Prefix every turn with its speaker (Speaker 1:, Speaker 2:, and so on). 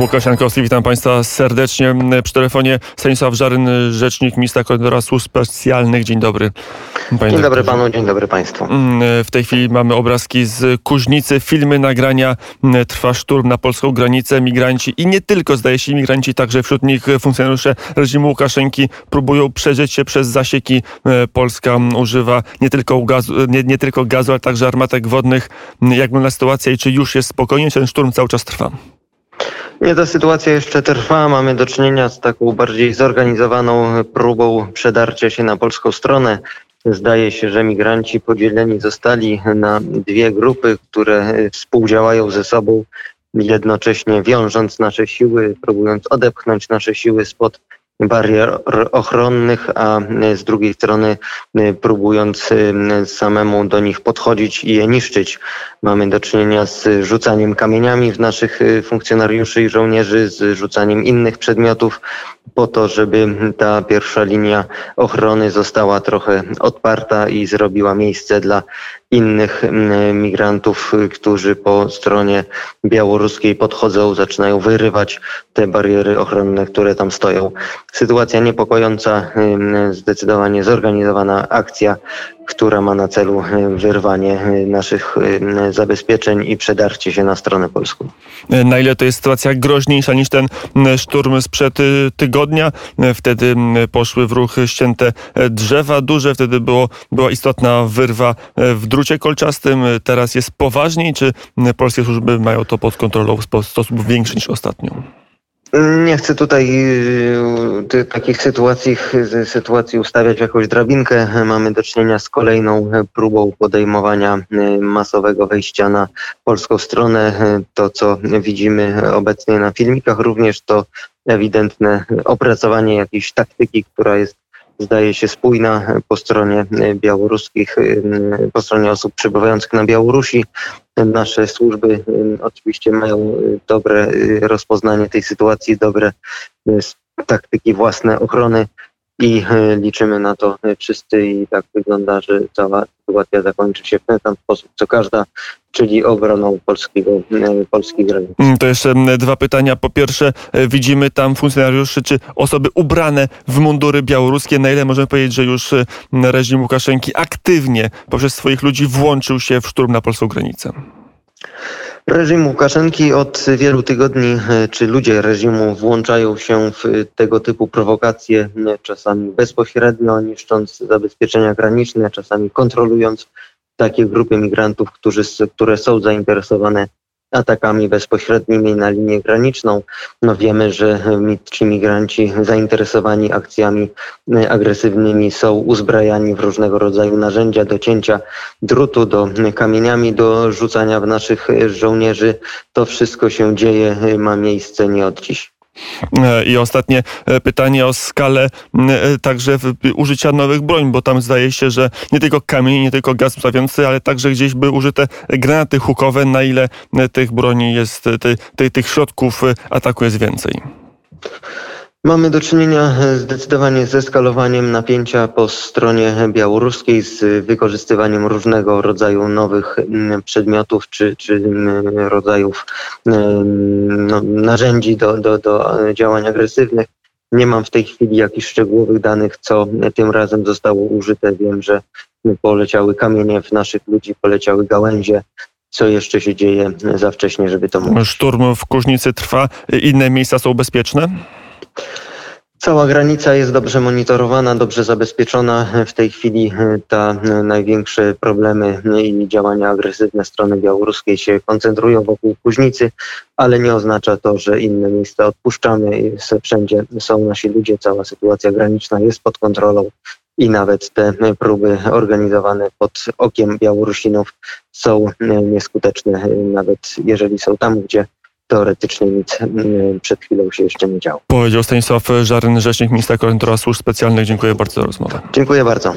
Speaker 1: Łukasz Jankowski, witam Państwa serdecznie. Przy telefonie Stanisław Żaryn, rzecznik ministra koordynatora służb specjalnych. Dzień dobry.
Speaker 2: Panie dzień dobry panu, dzień dobry państwu.
Speaker 1: Mm, w tej chwili mamy obrazki z Kuźnicy, filmy, nagrania. Mm, trwa szturm na polską granicę. Migranci i nie tylko, zdaje się, migranci, także wśród nich funkcjonariusze reżimu Łukaszenki próbują przeżyć się przez zasieki. E, Polska używa nie tylko gazu, nie, nie tylko gazu, ale także armatek wodnych. Mm, jak wygląda sytuacja i czy już jest spokojnie, ten szturm cały czas trwa?
Speaker 2: Nie, ta sytuacja jeszcze trwa. Mamy do czynienia z taką bardziej zorganizowaną próbą przedarcia się na polską stronę. Zdaje się, że migranci podzieleni zostali na dwie grupy, które współdziałają ze sobą, jednocześnie wiążąc nasze siły, próbując odepchnąć nasze siły spod barier ochronnych, a z drugiej strony y, próbując y, samemu do nich podchodzić i je niszczyć. Mamy do czynienia z rzucaniem kamieniami w naszych funkcjonariuszy i żołnierzy, z rzucaniem innych przedmiotów po to, żeby ta pierwsza linia ochrony została trochę odparta i zrobiła miejsce dla innych mm, migrantów, którzy po stronie białoruskiej podchodzą, zaczynają wyrywać te bariery ochronne, które tam stoją. Sytuacja niepokojąca, mm, zdecydowanie zorganizowana akcja która ma na celu e, wyrwanie e, naszych e, zabezpieczeń i przedarcie się na stronę polską.
Speaker 1: Na ile to jest sytuacja groźniejsza niż ten szturm sprzed tygodnia? Wtedy poszły w ruch ścięte drzewa duże, wtedy było, była istotna wyrwa w drucie kolczastym. Teraz jest poważniej, czy polskie służby mają to pod kontrolą w sposób większy niż ostatnio?
Speaker 2: Nie chcę tutaj y, takich sytuacji, sytuacji ustawiać jakąś drabinkę. Mamy do czynienia z kolejną próbą podejmowania y, masowego wejścia na polską stronę. To, co widzimy obecnie na filmikach, również to ewidentne opracowanie jakiejś taktyki, która jest zdaje się spójna po stronie białoruskich, po stronie osób przebywających na Białorusi. Nasze służby oczywiście mają dobre rozpoznanie tej sytuacji, dobre taktyki własne ochrony i liczymy na to wszyscy i tak wygląda, że cała sytuacja zakończy się w ten sam sposób, co każda czyli obroną polskiego, e, polskich granic.
Speaker 1: Mm, to jeszcze dwa pytania. Po pierwsze, e, widzimy tam funkcjonariuszy czy osoby ubrane w mundury białoruskie. Na ile możemy powiedzieć, że już reżim Łukaszenki aktywnie poprzez swoich ludzi włączył się w szturm na polską granicę?
Speaker 2: Reżim Łukaszenki od wielu tygodni, e, czy ludzie reżimu włączają się w tego typu prowokacje, czasami bezpośrednio niszcząc zabezpieczenia graniczne, czasami kontrolując takie grupy migrantów, którzy, które są zainteresowane atakami bezpośrednimi na linię graniczną. No wiemy, że ci migranci zainteresowani akcjami e, agresywnymi są uzbrajani w różnego rodzaju narzędzia do cięcia drutu, do kamieniami, do rzucania w naszych żołnierzy. To wszystko się dzieje, ma miejsce nie od dziś.
Speaker 1: E, I ostatnie e, pytanie o skalę e, także użycia nowych broń, bo tam zdaje się, że nie tylko kamień, nie tylko gaz stawiący, ale także gdzieś były użyte granaty hukowe. Na ile tych broni jest, tych, tych środków ataku jest więcej?
Speaker 2: Mamy do czynienia e, zdecydowanie ze skalowaniem napięcia po stronie białoruskiej, z wykorzystywaniem różnego rodzaju nowych przedmiotów czy, czy rodzajów no, narzędzi do, do, do działań agresywnych. Nie mam w tej chwili jakichś szczegółowych danych, co tym razem zostało użyte. Wiem, że poleciały kamienie w naszych ludzi, poleciały gałęzie. Co jeszcze się dzieje za wcześnie, żeby to mówić?
Speaker 1: Szturm w Kuźnicy trwa. Inne miejsca są bezpieczne?
Speaker 2: Cała granica jest dobrze monitorowana, dobrze zabezpieczona. W tej chwili e, ta e, największe problemy i działania agresywne strony białoruskiej się koncentrują wokół Kuźnicy, ale nie oznacza to, że inne miejsca odpuszczamy. Wszędzie są nasi ludzie, cała sytuacja graniczna jest pod kontrolą i nawet te próby organizowane pod okiem Białorusinów są e, nieskuteczne, nawet jeżeli są tam, gdzie teoretycznie nic mm, przed chwilą się jeszcze nie działo.
Speaker 1: Powiedział Stanisław Żaryn, rzecznik ministra koordynatora służb specjalnych. Dziękuję bardzo za rozmowę.
Speaker 2: Dziękuję bardzo.